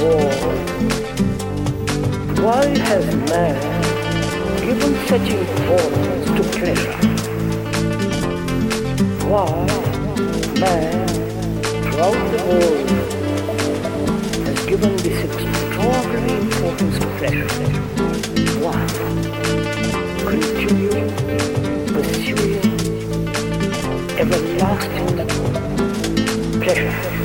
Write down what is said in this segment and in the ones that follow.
All, why has man given such importance to pleasure? Why man throughout the world has given this extraordinary importance to pleasure? Why? Continuing, pursuing, everlasting pleasure.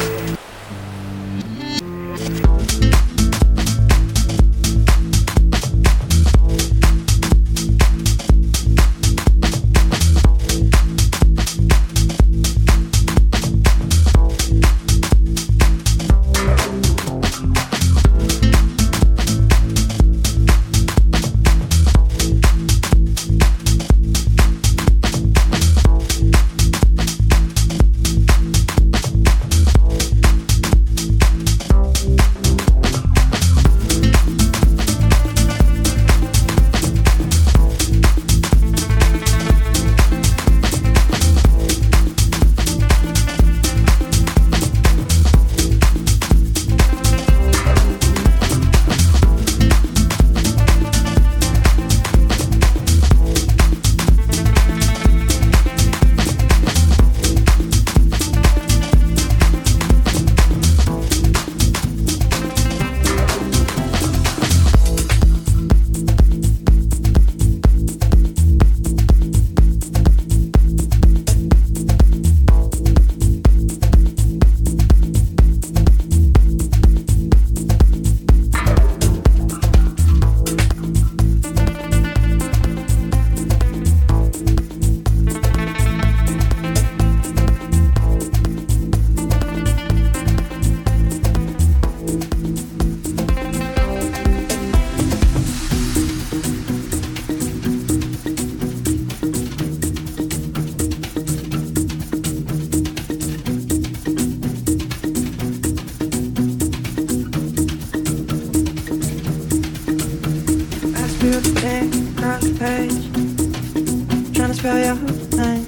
To spell your name.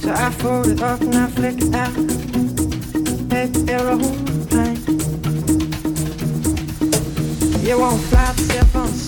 So I fold it up and I flick it out. Maybe a whole plane. you, but it's on its way.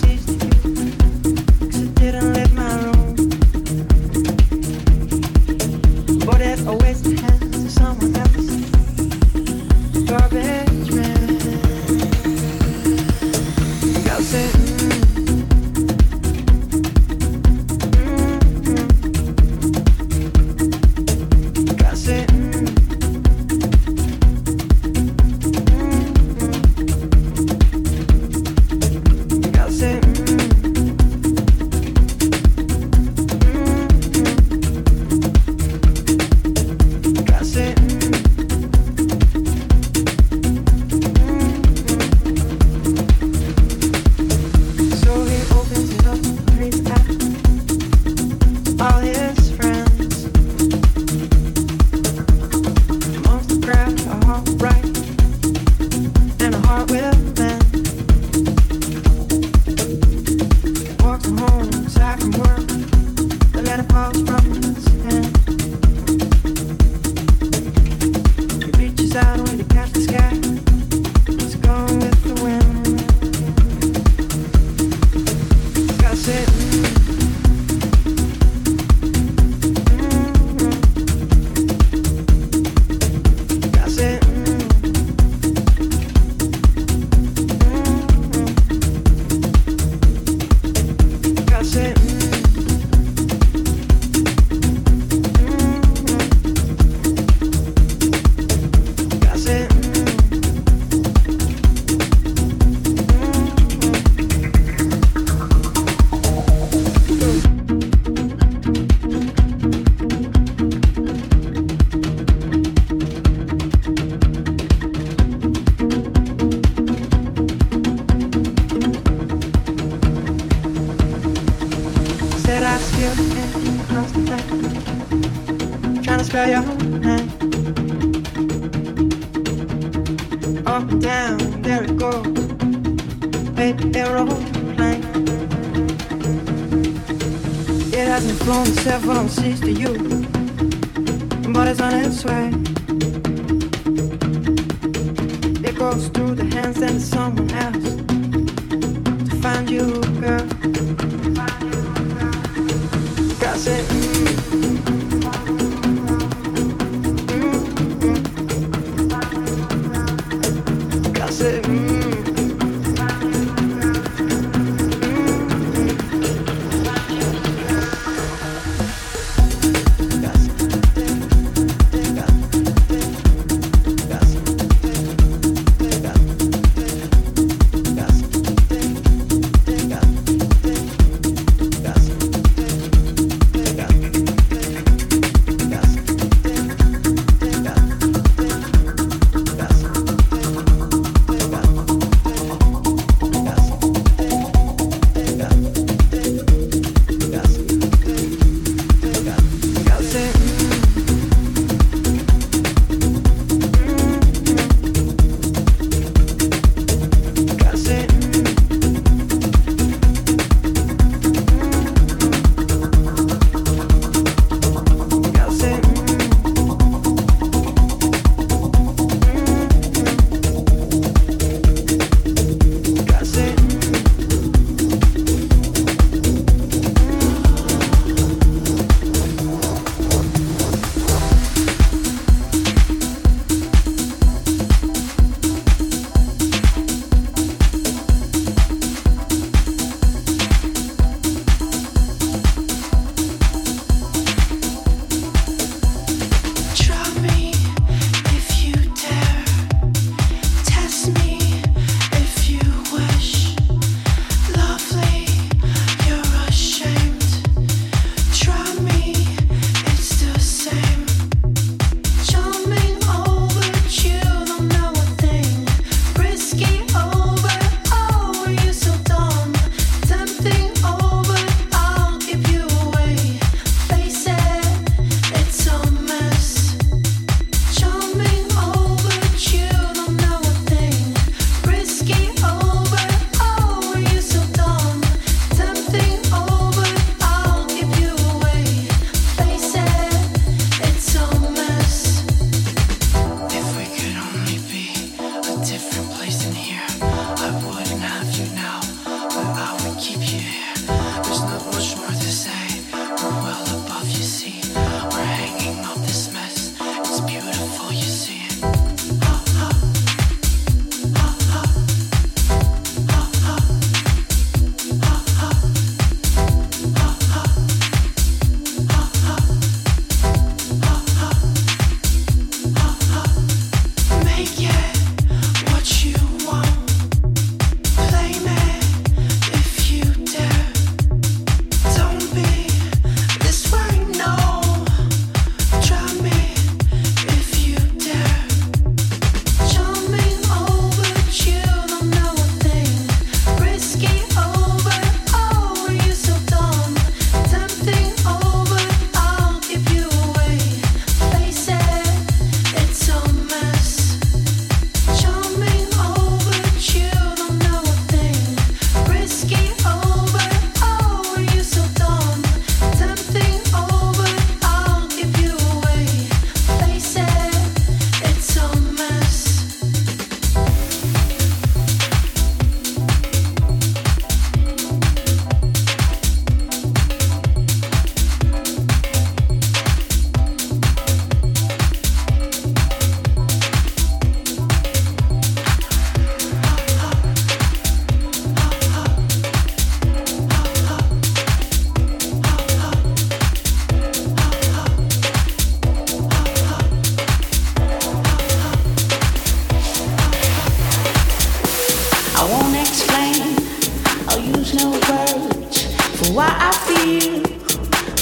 words for what I feel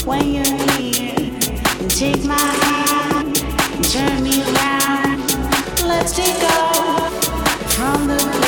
when you're near? And take my hand and turn me around. Let's take off from the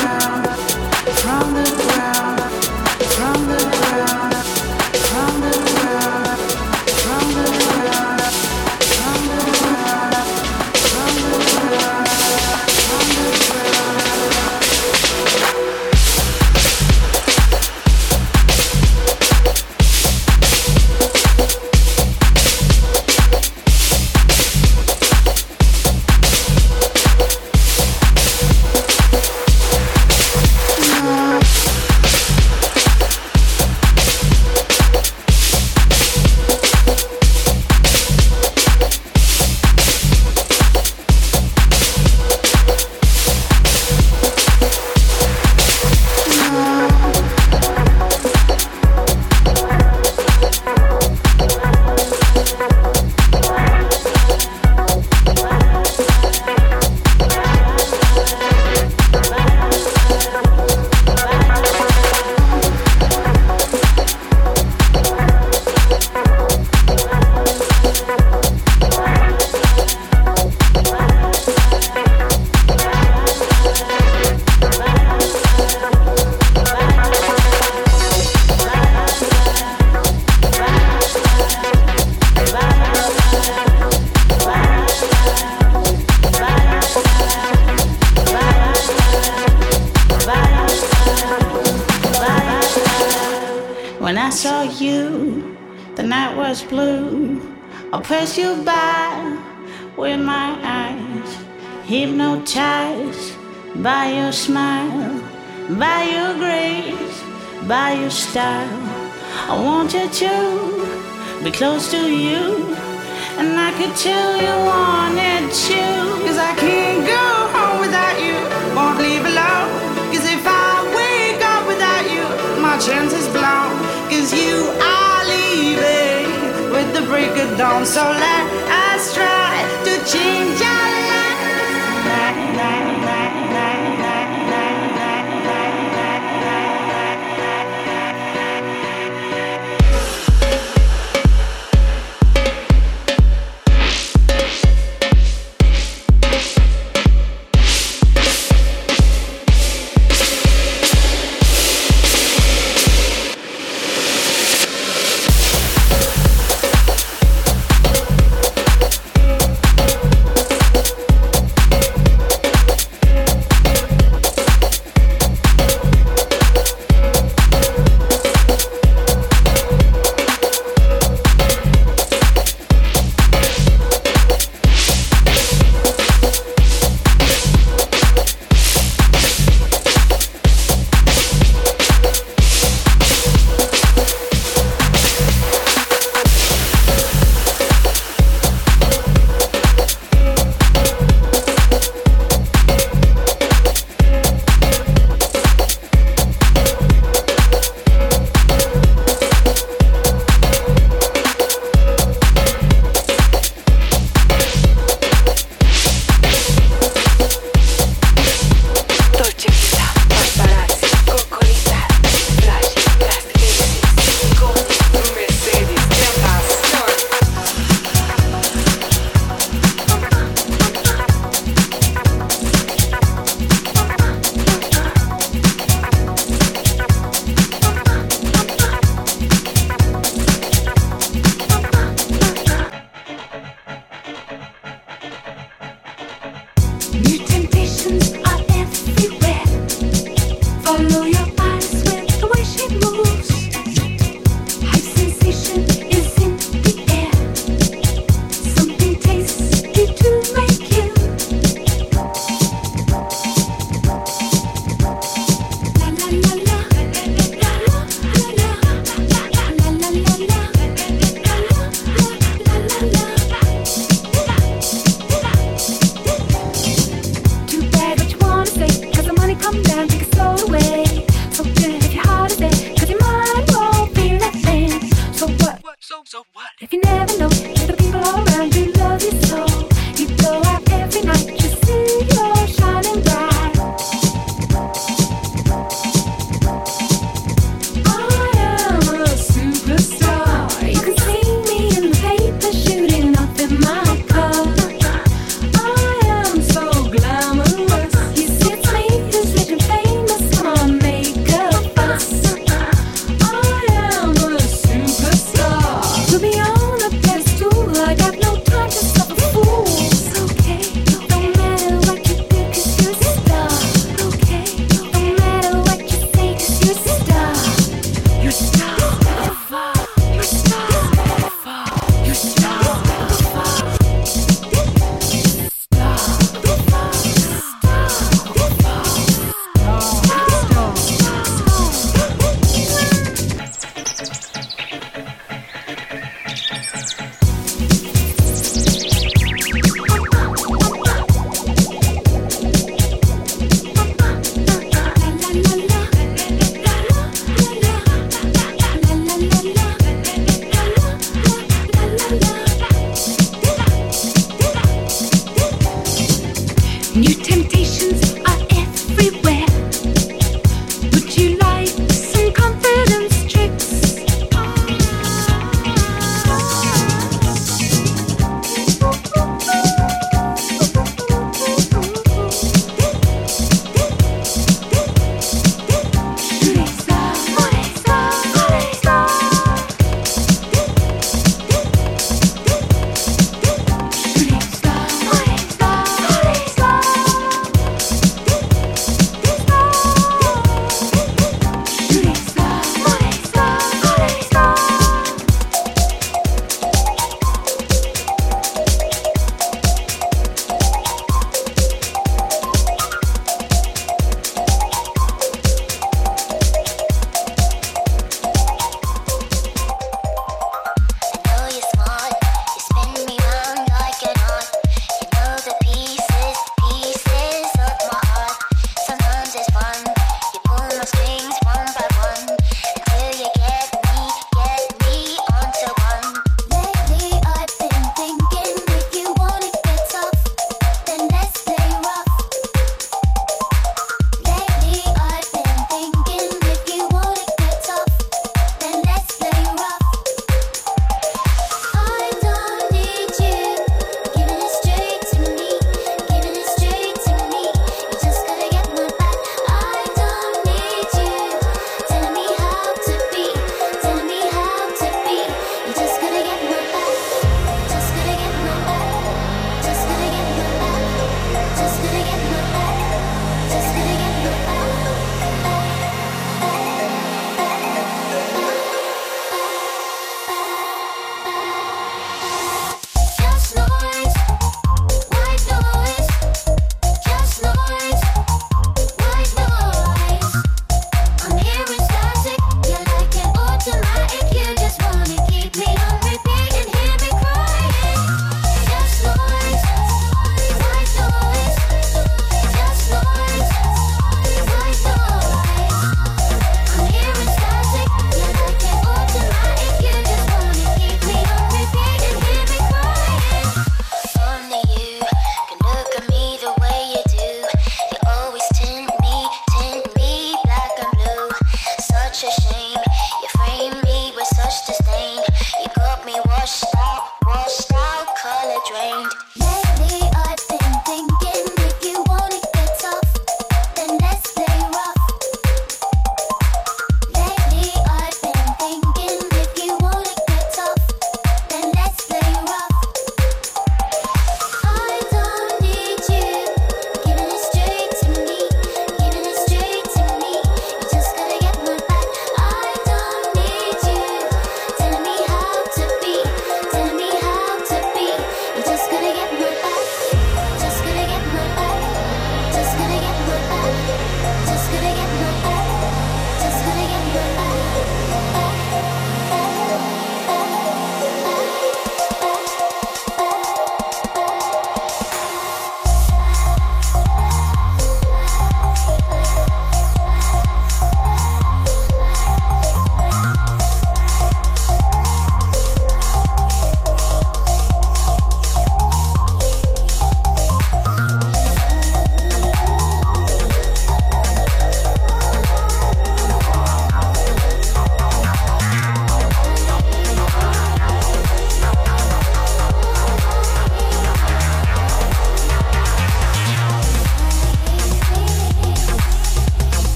When I saw you, the night was blue. I pressed you by with my eyes, hypnotized by your smile, by your grace, by your style. I wanted to be close to you, and I could tell you wanted to. Cause I can't go home without you, won't leave alone. Cause if I wake up without you, my chance is blown. You are leaving with the break of dawn. So let us try to change our